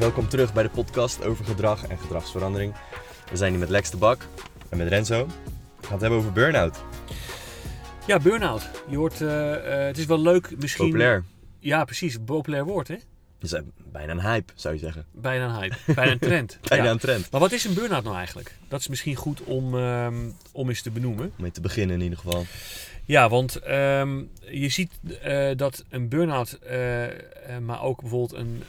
welkom terug bij de podcast over gedrag en gedragsverandering. We zijn hier met Lex de Bak en met Renzo. We gaan het hebben over burn-out. Ja, burn-out. Je hoort, eh, eh, het is wel leuk misschien... Populair. Ja, precies. Populair woord, hè? Dus eh, bijna een hype, zou je zeggen. Bijna een hype. Bijna een trend. Bijna Ja. een trend. Maar wat is een burn-out nou eigenlijk? Dat is misschien goed om, ehm, om eens te benoemen. Om mee te beginnen in ieder geval. Ja, want ehm, je ziet dat een burn-out, maar ook bijvoorbeeld een,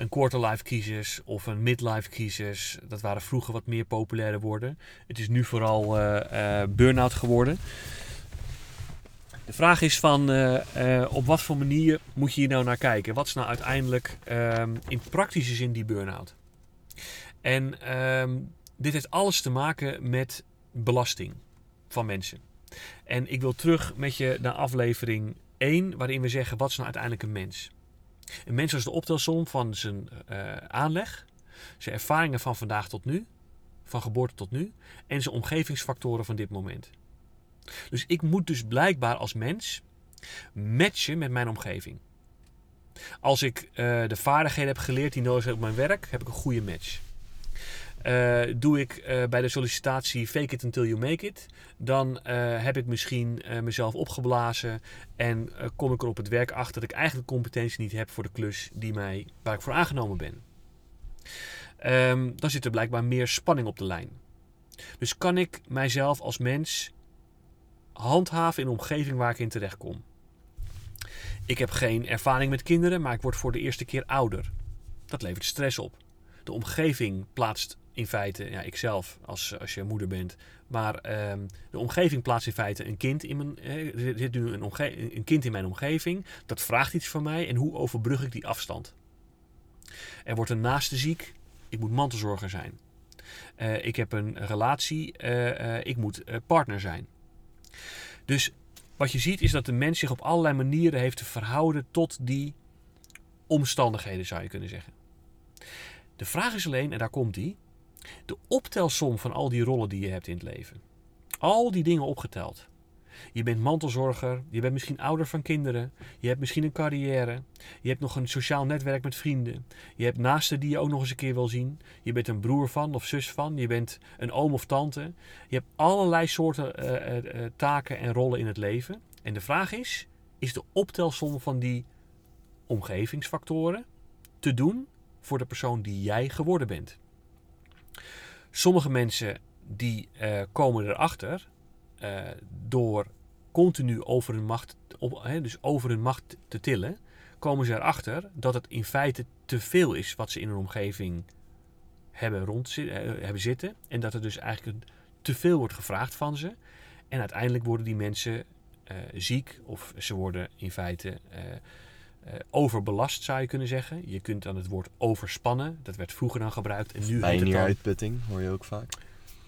een quarter-life crisis of een midlife crisis, dat waren vroeger wat meer populaire woorden. Het is nu vooral eh, burn-out geworden. De vraag is van eh, op wat voor manier moet je hier nou naar kijken? Wat is nou uiteindelijk ehm, in praktische zin die burn-out? En ehm, dit heeft alles te maken met belasting van mensen. En ik wil terug met je naar aflevering 1, waarin we zeggen: wat is nou uiteindelijk een mens? Een mens is de optelsom van zijn eh, aanleg, zijn ervaringen van vandaag tot nu, van geboorte tot nu, en zijn omgevingsfactoren van dit moment. Dus ik moet dus blijkbaar als mens matchen met mijn omgeving. Als ik eh, de vaardigheden heb geleerd die nodig zijn op mijn werk, heb ik een goede match. Eh, doe ik eh, bij de sollicitatie fake it until you make it, dan eh, heb ik misschien mezelf opgeblazen en kom ik er op het werk achter dat ik eigenlijk de competentie niet heb voor de klus die mij, waar ik voor aangenomen ben. Ehm, dan zit er blijkbaar meer spanning op de lijn. Dus kan ik mijzelf als mens handhaven in een omgeving waar ik in terecht kom. Ik heb geen ervaring met kinderen, maar ik word voor de eerste keer ouder. Dat levert stress op. De omgeving plaatst in feite, ja, ikzelf als, als je moeder bent, maar ehm, de omgeving plaatst in feite een kind in mijn, er zit nu een, een kind in mijn omgeving. Dat vraagt iets van mij en hoe overbrug ik die afstand? Er wordt een naaste ziek, ik moet mantelzorger zijn. Eh, ik heb een relatie, eh, eh, ik moet partner zijn. Dus wat je ziet is dat de mens zich op allerlei manieren heeft te verhouden tot die omstandigheden, zou je kunnen zeggen. De vraag is alleen, en daar komt die, de optelsom van al die rollen die je hebt in het leven. Al die dingen opgeteld. Je bent mantelzorger, je bent misschien ouder van kinderen, je hebt misschien een carrière, je hebt nog een sociaal netwerk met vrienden, je hebt naasten die je ook nog eens een keer wil zien, je bent een broer van of zus van, je bent een oom of tante. Je hebt allerlei soorten eh, eh, eh, taken en rollen in het leven. En de vraag is, is de optelsom van die omgevingsfactoren te doen voor de persoon die jij geworden bent? Sommige mensen die eh, komen erachter eh, door continu over hun macht, op, hè, dus over hun macht te tillen, komen ze erachter dat het in feite te veel is wat ze in hun omgeving hebben, rond, hebben zitten. En dat er dus eigenlijk te veel wordt gevraagd van ze. En uiteindelijk worden die mensen eh, ziek of ze worden in feite eh, eh, overbelast, zou je kunnen zeggen. Je kunt dan het woord overspannen, dat werd vroeger dan gebruikt. En nu het Bijnieruitputting hoor je ook vaak.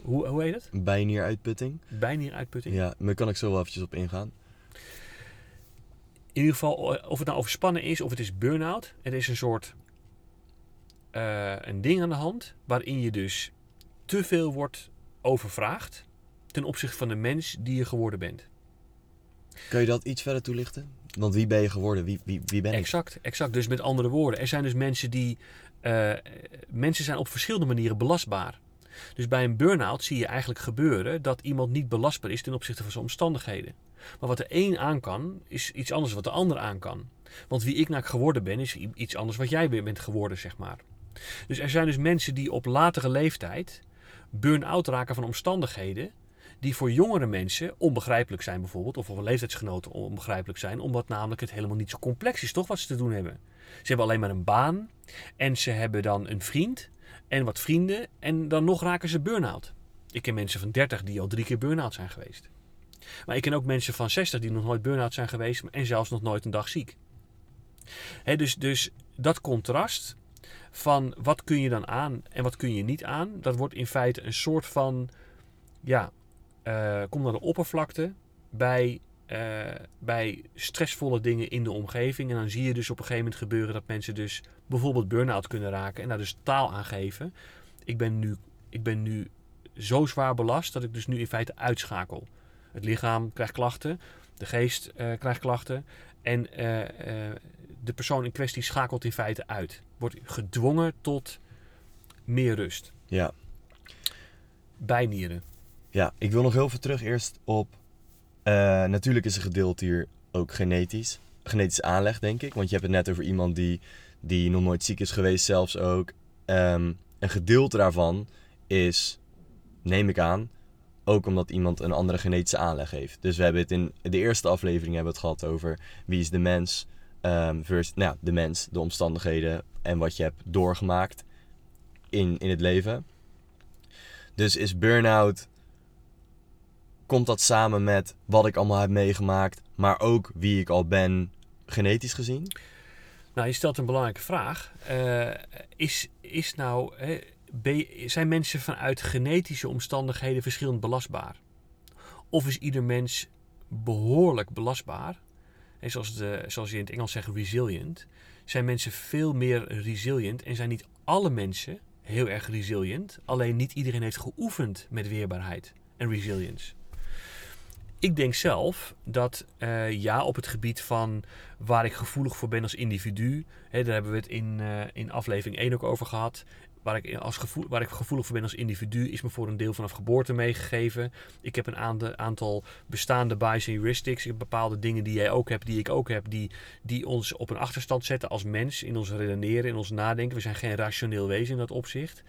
hoe, hoe heet het? Bijnieruitputting. Bijnieruitputting. Ja, daar kan ik zo wel eventjes op ingaan. In ieder geval, of het nou overspannen is of het is burn-out. Er is een soort eh, een ding aan de hand waarin je dus te veel wordt overvraagd ten opzichte van de mens die je geworden bent. Kun je dat iets verder toelichten? Want wie ben je geworden? Wie, wie, wie ben ik? Exact, exact. Dus met andere woorden, er zijn dus mensen die. eh, mensen zijn op verschillende manieren belastbaar. Dus bij een burn-out zie je eigenlijk gebeuren dat iemand niet belastbaar is ten opzichte van zijn omstandigheden. Maar wat de een aan kan, is iets anders wat de ander aan kan. Want wie ik nou geworden ben, is iets anders wat jij bent geworden, zeg maar. Dus er zijn dus mensen die op latere leeftijd burn-out raken van omstandigheden die voor jongere mensen onbegrijpelijk zijn bijvoorbeeld, of voor leeftijdsgenoten onbegrijpelijk zijn, omdat namelijk het helemaal niet zo complex is, toch, wat ze te doen hebben. Ze hebben alleen maar een baan en ze hebben dan een vriend en wat vrienden en dan nog raken ze burn-out. Ik ken mensen van 30 die al drie keer burn-out zijn geweest. Maar ik ken ook mensen van 60 die nog nooit burn-out zijn geweest en zelfs nog nooit een dag ziek. Dus, dus dat contrast van wat kun je dan aan en wat kun je niet aan, dat wordt in feite een soort van, ja, eh komt naar de oppervlakte bij, eh, bij stressvolle dingen in de omgeving. En dan zie je dus op een gegeven moment gebeuren dat mensen dus bijvoorbeeld burn-out kunnen raken en daar dus taal aan geven. Ik ben nu, ik ben nu zo zwaar belast dat ik dus nu in feite uitschakel. Het lichaam krijgt klachten, de geest eh, krijgt klachten En de persoon in kwestie schakelt in feite uit. Wordt gedwongen tot meer rust. Ja. Bijnieren. Ja, ik wil nog heel veel terug eerst op. eh, natuurlijk is een gedeelte hier ook genetisch. Genetisch aanleg, denk ik. Want je hebt het net over iemand die, die nog nooit ziek is geweest, zelfs ook. Ehm, een gedeelte daarvan is, neem ik aan, ook omdat iemand een andere genetische aanleg heeft. Dus we hebben het in de eerste aflevering hebben we het gehad over wie is de mens ehm versus nou de mens, de omstandigheden en wat je hebt doorgemaakt in, in het leven. Dus is burn-out komt dat samen met wat ik allemaal heb meegemaakt, maar ook wie ik al ben, genetisch gezien? Nou, je stelt een belangrijke vraag. Eh, is, is nou, hè, zijn mensen vanuit genetische omstandigheden verschillend belastbaar? Of is ieder mens behoorlijk belastbaar? En zoals, de, zoals je in het Engels zegt, resilient. Zijn mensen veel meer resilient en zijn niet alle mensen heel erg resilient. Alleen niet iedereen heeft geoefend met weerbaarheid en resilience. Ik denk zelf dat eh, ja, op het gebied van waar ik gevoelig voor ben als individu. Hè, daar hebben we het in, eh, in aflevering 1 ook over gehad. Waar ik, als gevoel, waar ik gevoelig voor ben als individu is me voor een deel vanaf geboorte meegegeven. Ik heb een aantal bestaande bias en heuristics. Ik heb bepaalde dingen die jij ook hebt, die ik ook heb, die, die ons op een achterstand zetten als mens. In ons redeneren, in ons nadenken. We zijn geen rationeel wezen in dat opzicht.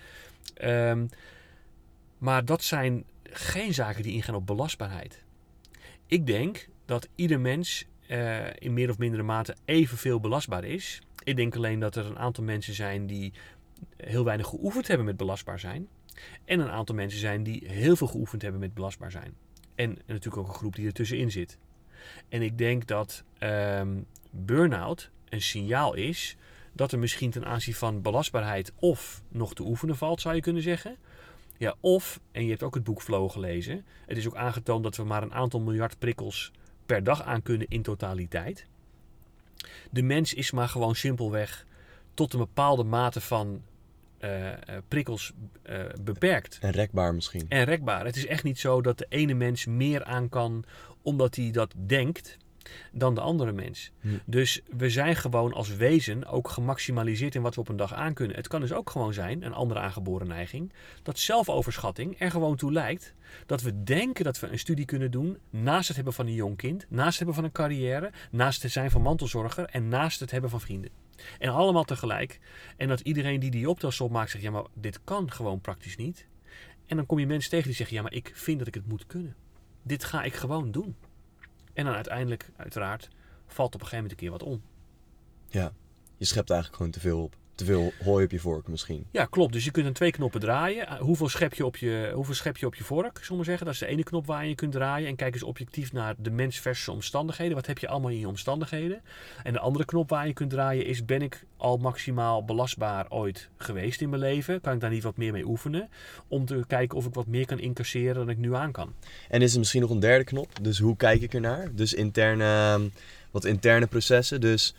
Ehm, maar dat zijn geen zaken die ingaan op belastbaarheid. Ik denk dat ieder mens eh, in meer of mindere mate evenveel belastbaar is. Ik denk alleen dat er een aantal mensen zijn die heel weinig geoefend hebben met belastbaar zijn. En een aantal mensen zijn die heel veel geoefend hebben met belastbaar zijn. En natuurlijk ook een groep die ertussenin zit. En ik denk dat ehm burn-out een signaal is dat er misschien ten aanzien van belastbaarheid of nog te oefenen valt, zou je kunnen zeggen. Ja, of, en je hebt ook het boek Flow gelezen, het is ook aangetoond dat we maar een aantal miljard prikkels per dag aan kunnen in totaliteit. De mens is maar gewoon simpelweg tot een bepaalde mate van eh, eh, prikkels eh, beperkt En rekbaar misschien. en rekbaar. Het is echt niet zo dat de ene mens meer aan kan omdat hij dat denkt dan de andere mens. Hm. Dus we zijn gewoon als wezen ook gemaximaliseerd in wat we op een dag aan kunnen. Het kan dus ook gewoon zijn, een andere aangeboren neiging, dat zelfoverschatting er gewoon toe lijkt dat we denken dat we een studie kunnen doen naast het hebben van een jong kind, naast het hebben van een carrière, naast het zijn van mantelzorger en naast het hebben van vrienden. En allemaal tegelijk. En dat iedereen die die optelsom maakt zegt, ja maar dit kan gewoon praktisch niet. En dan kom je mensen tegen die zeggen, ja maar ik vind dat ik het moet kunnen. Dit ga ik gewoon doen. En dan uiteindelijk, uiteraard, valt op een gegeven moment een keer wat om. Ja. Je schept eigenlijk gewoon te veel op. Te veel hooi op je vork misschien. Ja, klopt. Dus je kunt aan twee knoppen draaien. Uh, Hoeveel schep je op je, hoeveel schep je, op je vork, zullen we zeggen. Dat is de ene knop waar je kunt draaien. En kijk eens objectief naar de mens versus omstandigheden. Wat heb je allemaal in je omstandigheden? En de andere knop waar je kunt draaien is... ben ik al maximaal belastbaar ooit geweest in mijn leven? Kan ik daar niet wat meer mee oefenen? Om te kijken of ik wat meer kan incasseren dan ik nu aan kan. En is er misschien nog een derde knop. Dus hoe kijk ik ernaar? Dus interne, wat interne processen. Dus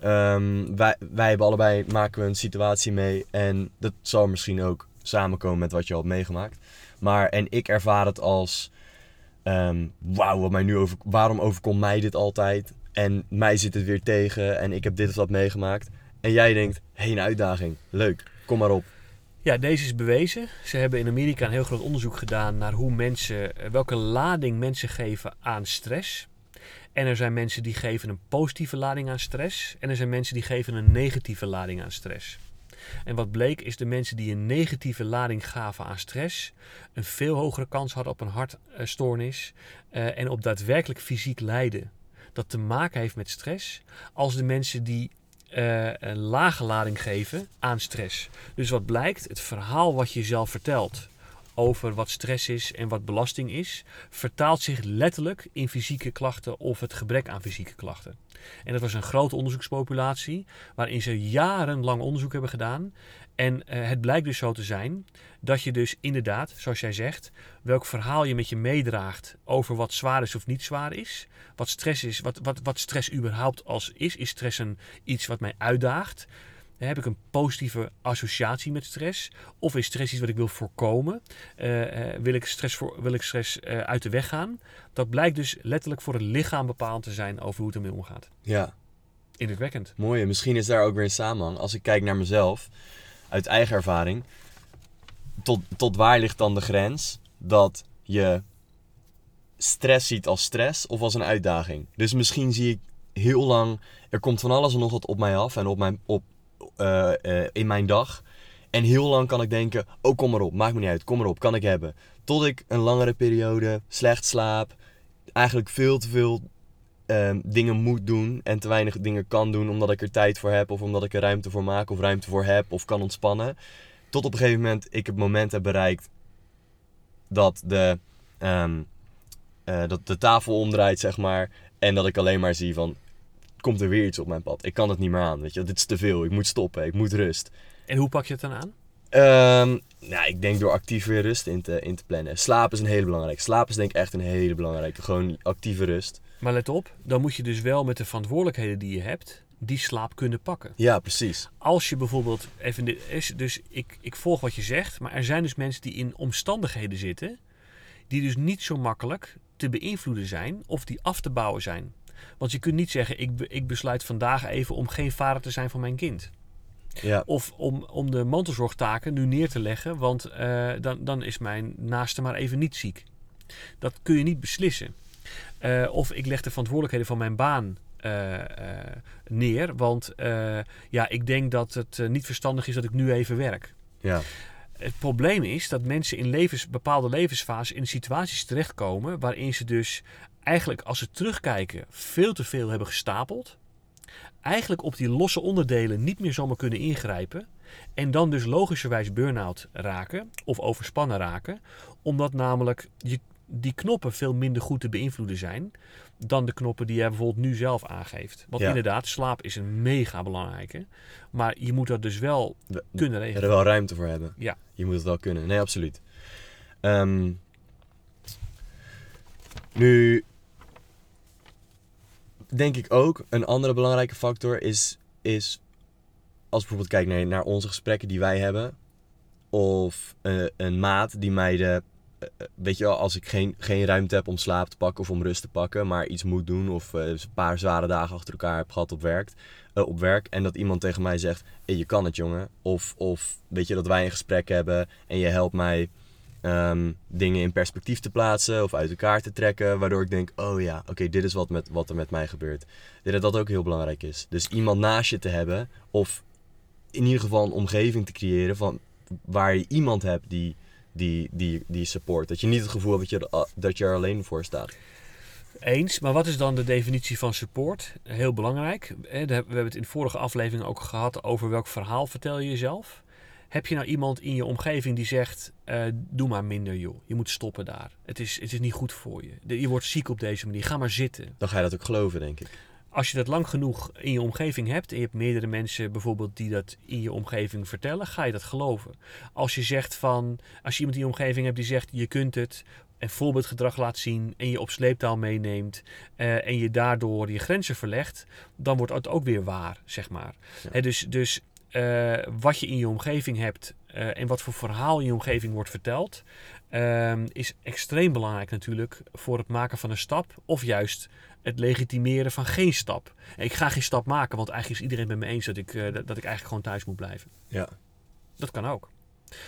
ehm, wij, wij hebben allebei, maken we een situatie mee. En dat zal misschien ook samenkomen met wat je al hebt meegemaakt. Maar, en ik ervaar het als, ehm, wauw, wat mij nu over, waarom overkomt mij dit altijd? En mij zit het weer tegen en ik heb dit of dat meegemaakt. En jij denkt, hé, een uitdaging. Leuk, kom maar op. Ja, deze is bewezen. Ze hebben in Amerika een heel groot onderzoek gedaan naar hoe mensen, eh, welke lading mensen geven aan stress. En er zijn mensen die geven een positieve lading aan stress. En er zijn mensen die geven een negatieve lading aan stress. En wat bleek is de mensen die een negatieve lading gaven aan stress, een veel hogere kans hadden op een hartstoornis eh, en op daadwerkelijk fysiek lijden. Dat te maken heeft met stress, als de mensen die eh, een lage lading geven aan stress. Dus wat blijkt, het verhaal wat je zelf vertelt over wat stress is en wat belasting is, vertaalt zich letterlijk in fysieke klachten of het gebrek aan fysieke klachten. En dat was een grote onderzoekspopulatie waarin ze jarenlang onderzoek hebben gedaan. En eh, het blijkt dus zo te zijn dat je dus inderdaad, zoals jij zegt, welk verhaal je met je meedraagt over wat zwaar is of niet zwaar is. Wat stress is, wat, wat, wat stress überhaupt als is. Is stress een, iets wat mij uitdaagt? Heb ik een positieve associatie met stress? Of is stress iets wat ik wil voorkomen? Eh, eh, wil ik stress, voor, wil ik stress eh, uit de weg gaan? Dat blijkt dus letterlijk voor het lichaam bepalend te zijn over hoe het ermee omgaat. Ja, Indrukwekkend. mooi. En misschien is daar ook weer een samenhang. Als ik kijk naar mezelf, uit eigen ervaring, tot, tot waar ligt dan de grens dat je stress ziet als stress of als een uitdaging? Dus misschien zie ik heel lang, er komt van alles en nog wat op mij af en op mijn, op, eh, eh, in mijn dag. En heel lang kan ik denken, oh kom maar op, maakt me niet uit, kom maar op, kan ik hebben. Tot ik een langere periode slecht slaap, eigenlijk veel te veel ehm, dingen moet doen en te weinig dingen kan doen omdat ik er tijd voor heb of omdat ik er ruimte voor maak of ruimte voor heb of kan ontspannen. Tot op een gegeven moment ik het moment heb bereikt dat de, ehm, eh, dat de tafel omdraait, zeg maar. En dat ik alleen maar zie van, komt er weer iets op mijn pad. Ik kan het niet meer aan, weet je. Dit is te veel, ik moet stoppen, ik moet rust. En hoe pak je het dan aan? Ehm, nou, ik denk door actief weer rust in te, in te plannen. Slaap is een hele belangrijke. Slaap is denk ik echt een hele belangrijke. Gewoon actieve rust. Maar let op, dan moet je dus wel met de verantwoordelijkheden die je hebt, die slaap kunnen pakken. Ja, precies. Als je bijvoorbeeld even dit is, dus ik, ik volg wat je zegt, maar er zijn dus mensen die in omstandigheden zitten die dus niet zo makkelijk te beïnvloeden zijn of die af te bouwen zijn. Want je kunt niet zeggen, ik, ik besluit vandaag even om geen vader te zijn van mijn kind. Ja, Of om, om de mantelzorgtaken nu neer te leggen, want eh, dan, dan is mijn naaste maar even niet ziek. Dat kun je niet beslissen. Eh, of ik leg de verantwoordelijkheden van mijn baan eh, neer, want ja, ik denk dat het niet verstandig is dat ik nu even werk. ja, Het probleem is dat mensen in levens, bepaalde levensfases in situaties terechtkomen waarin ze dus eigenlijk als ze terugkijken veel te veel hebben gestapeld. Eigenlijk op die losse onderdelen niet meer zomaar kunnen ingrijpen. En dan dus logischerwijs burn-out raken of overspannen raken. Omdat namelijk je, die knoppen veel minder goed te beïnvloeden zijn dan de knoppen die jij bijvoorbeeld nu zelf aangeeft. Want Ja. inderdaad, slaap is een mega belangrijke. Maar je moet dat dus wel we- kunnen er regelen. wel ruimte voor hebben. Ja. Je moet het wel kunnen. Nee, absoluut. Ehm, nu, denk ik ook, een andere belangrijke factor is, is als bijvoorbeeld kijk naar, naar onze gesprekken die wij hebben, of eh, een maat die mij de, eh, eh, weet je wel, als ik geen, geen ruimte heb om slaap te pakken of om rust te pakken, maar iets moet doen, of dus een paar zware dagen achter elkaar heb gehad op werk, op werk en dat iemand tegen mij zegt, je kan het jongen, of, of weet je, dat wij een gesprek hebben en je helpt mij ehm, dingen in perspectief te plaatsen of uit elkaar te trekken, waardoor ik denk, oh ja, oké, dit is wat, met, wat er met mij gebeurt. Denk dat dat ook heel belangrijk is. Dus iemand naast je te hebben, of in ieder geval een omgeving te creëren van, waar je iemand hebt die, die, die, die support. Dat je niet het gevoel hebt dat je, dat je er alleen voor staat. Eens, maar wat is dan de definitie van support? Heel belangrijk. We hebben het in de vorige aflevering ook gehad over welk verhaal vertel je jezelf. Heb je nou iemand in je omgeving die zegt: eh, Doe maar minder, joh. Je moet stoppen daar. Het is, het is niet goed voor je. Je wordt ziek op deze manier. Ga maar zitten. Dan ga je dat ook geloven, denk ik. Als je dat lang genoeg in je omgeving hebt en je hebt meerdere mensen bijvoorbeeld die dat in je omgeving vertellen, ga je dat geloven. Als je zegt van, als je iemand in je omgeving hebt die zegt je kunt het en voorbeeldgedrag laat zien en je op sleeptaal meeneemt eh, en je daardoor je grenzen verlegt, dan wordt het ook weer waar, zeg maar. Ja. Dus dus eh, wat je in je omgeving hebt eh, en wat voor verhaal in je omgeving wordt verteld, ehm, is extreem belangrijk natuurlijk voor het maken van een stap of juist het legitimeren van geen stap. Ik ga geen stap maken, want eigenlijk is iedereen met me eens dat ik, eh, dat ik eigenlijk gewoon thuis moet blijven. Ja. Dat kan ook.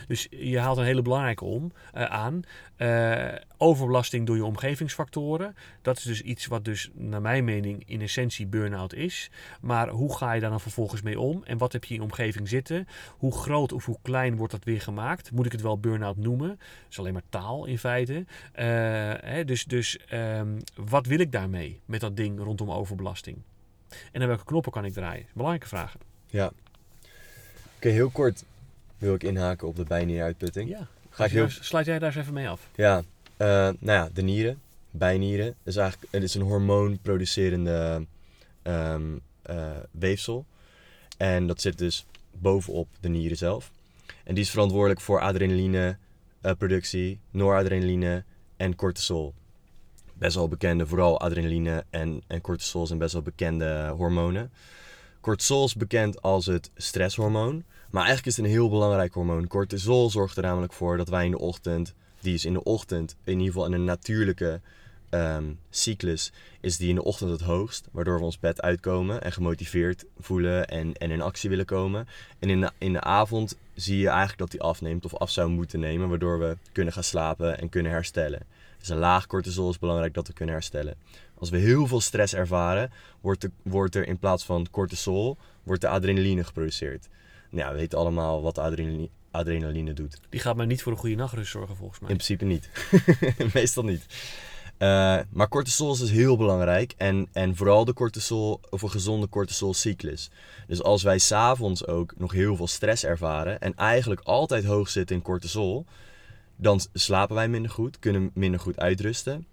Dus je haalt een hele belangrijke om, eh, aan. Eh, overbelasting door je omgevingsfactoren. Dat is dus iets wat dus naar mijn mening in essentie burn-out is. Maar hoe ga je daar dan vervolgens mee om? En wat heb je in je omgeving zitten? Hoe groot of hoe klein wordt dat weer gemaakt? Moet ik het wel burn-out noemen? Dat is alleen maar taal in feite. Eh, hè, dus dus ehm, wat wil ik daarmee met dat ding rondom overbelasting? En aan welke knoppen kan ik draaien? Belangrijke vragen. Ja. Oké, heel kort wil ik inhaken op de bijnieruitputting. Ja. Ga ik heel... Sluit jij daar eens even mee af? Ja, eh, nou ja, de nieren, bijnieren, is eigenlijk het is een hormoonproducerende eh, weefsel. En dat zit dus bovenop de nieren zelf. En die is verantwoordelijk voor adrenaline, eh, productie, noradrenaline en cortisol. Best wel bekende, vooral adrenaline en, en cortisol zijn best wel bekende hormonen. Cortisol is bekend als het stresshormoon. Maar eigenlijk is het een heel belangrijk hormoon. Cortisol zorgt er namelijk voor dat wij in de ochtend, die is in de ochtend, in ieder geval in een natuurlijke ehm, cyclus, is die in de ochtend het hoogst. Waardoor we ons bed uitkomen en gemotiveerd voelen en, en in actie willen komen. En in de, in de avond zie je eigenlijk dat die afneemt of af zou moeten nemen. Waardoor we kunnen gaan slapen en kunnen herstellen. Dus een laag cortisol is belangrijk dat we kunnen herstellen. Als we heel veel stress ervaren, wordt, wordt er in plaats van cortisol, wordt de adrenaline geproduceerd. Nou ja, we weten allemaal wat adrenaline, adrenaline doet. Die gaat maar niet voor een goede nachtrust zorgen volgens mij. In principe niet. Meestal niet. Eh, maar cortisol is dus heel belangrijk. En, en vooral de cortisol, of een gezonde cortisolcyclus. Dus als wij s'avonds ook nog heel veel stress ervaren. En eigenlijk altijd hoog zitten in cortisol. Dan slapen wij minder goed. Kunnen minder goed uitrusten.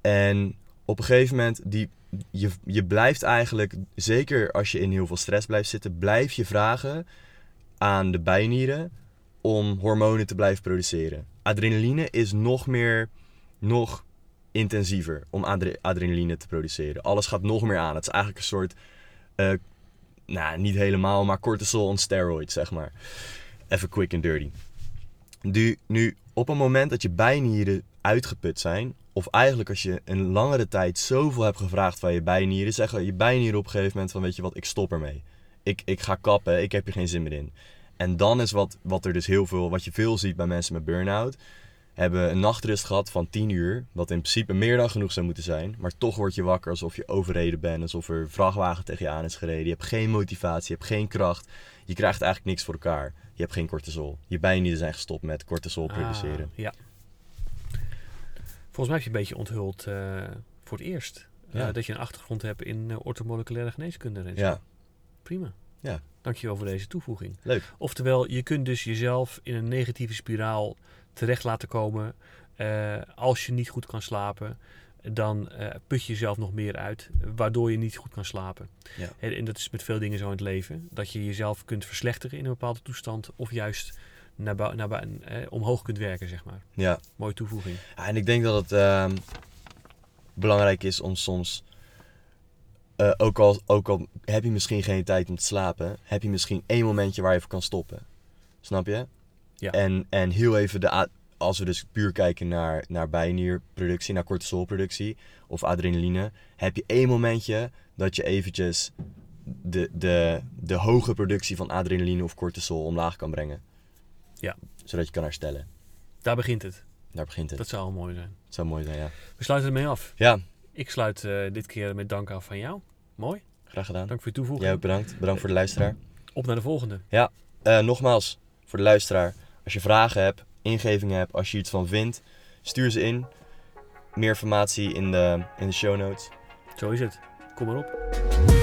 En op een gegeven moment, die, je, je blijft eigenlijk, zeker als je in heel veel stress blijft zitten, blijf je vragen aan de bijnieren om hormonen te blijven produceren. Adrenaline is nog meer, nog intensiever om adre- adrenaline te produceren. Alles gaat nog meer aan. Het is eigenlijk een soort, eh, nou niet helemaal, maar cortisol on steroids, zeg maar. Even quick and dirty. Nu, nu, op een moment dat je bijnieren uitgeput zijn, of eigenlijk als je een langere tijd zoveel hebt gevraagd van je bijnieren, zeggen je bijnieren op een gegeven moment van weet je wat, ik stop ermee. Ik, ik ga kappen, ik heb hier geen zin meer in. En dan is wat, wat er dus heel veel, wat je veel ziet bij mensen met burn-out, hebben een nachtrust gehad van 10 uur, wat in principe meer dan genoeg zou moeten zijn, maar toch word je wakker alsof je overreden bent, alsof er een vrachtwagen tegen je aan is gereden. Je hebt geen motivatie, je hebt geen kracht, je krijgt eigenlijk niks voor elkaar. Je hebt geen cortisol. Je bijnieren zijn gestopt met cortisol produceren. Ah, ja. Volgens mij heb je een beetje onthuld eh, voor het eerst. eh, Ja. dat je een achtergrond hebt in uh, orthomoleculaire geneeskunde. Ja, Prima. Ja. Dankjewel voor deze toevoeging. leuk. Oftewel, je kunt dus jezelf in een negatieve spiraal terecht laten komen. eh, als je niet goed kan slapen, dan eh, put je jezelf nog meer uit, waardoor je niet goed kan slapen. Ja. En, en dat is met veel dingen zo in het leven. Dat je jezelf kunt verslechteren in een bepaalde toestand, of juist naar, naar, eh, omhoog kunt werken, zeg maar. Ja. Mooie toevoeging. Ja, en ik denk dat het ehm, belangrijk is om soms, eh, ook, al, ook al heb je misschien geen tijd om te slapen, heb je misschien één momentje waar je even kan stoppen. Snap je? Ja. En, en heel even, de, als we dus puur kijken naar, naar bijnierproductie, naar cortisolproductie of adrenaline, heb je één momentje dat je eventjes de, de, de hoge productie van adrenaline of cortisol omlaag kan brengen. Ja. Zodat je kan herstellen. Daar begint het. Daar begint het. Dat zou al mooi zijn. zou mooi zijn, ja. We sluiten ermee af. Ja, Ik sluit eh, dit keer met dank af van jou. Mooi. graag gedaan. Dank voor je toevoeging. Jij ook bedankt. Bedankt voor de luisteraar. Op naar de volgende. Eh, nogmaals, voor de luisteraar. Als je vragen hebt, ingevingen hebt, als je iets van vindt, stuur ze in. Meer informatie in de, in de show notes. Zo is het. Kom maar op.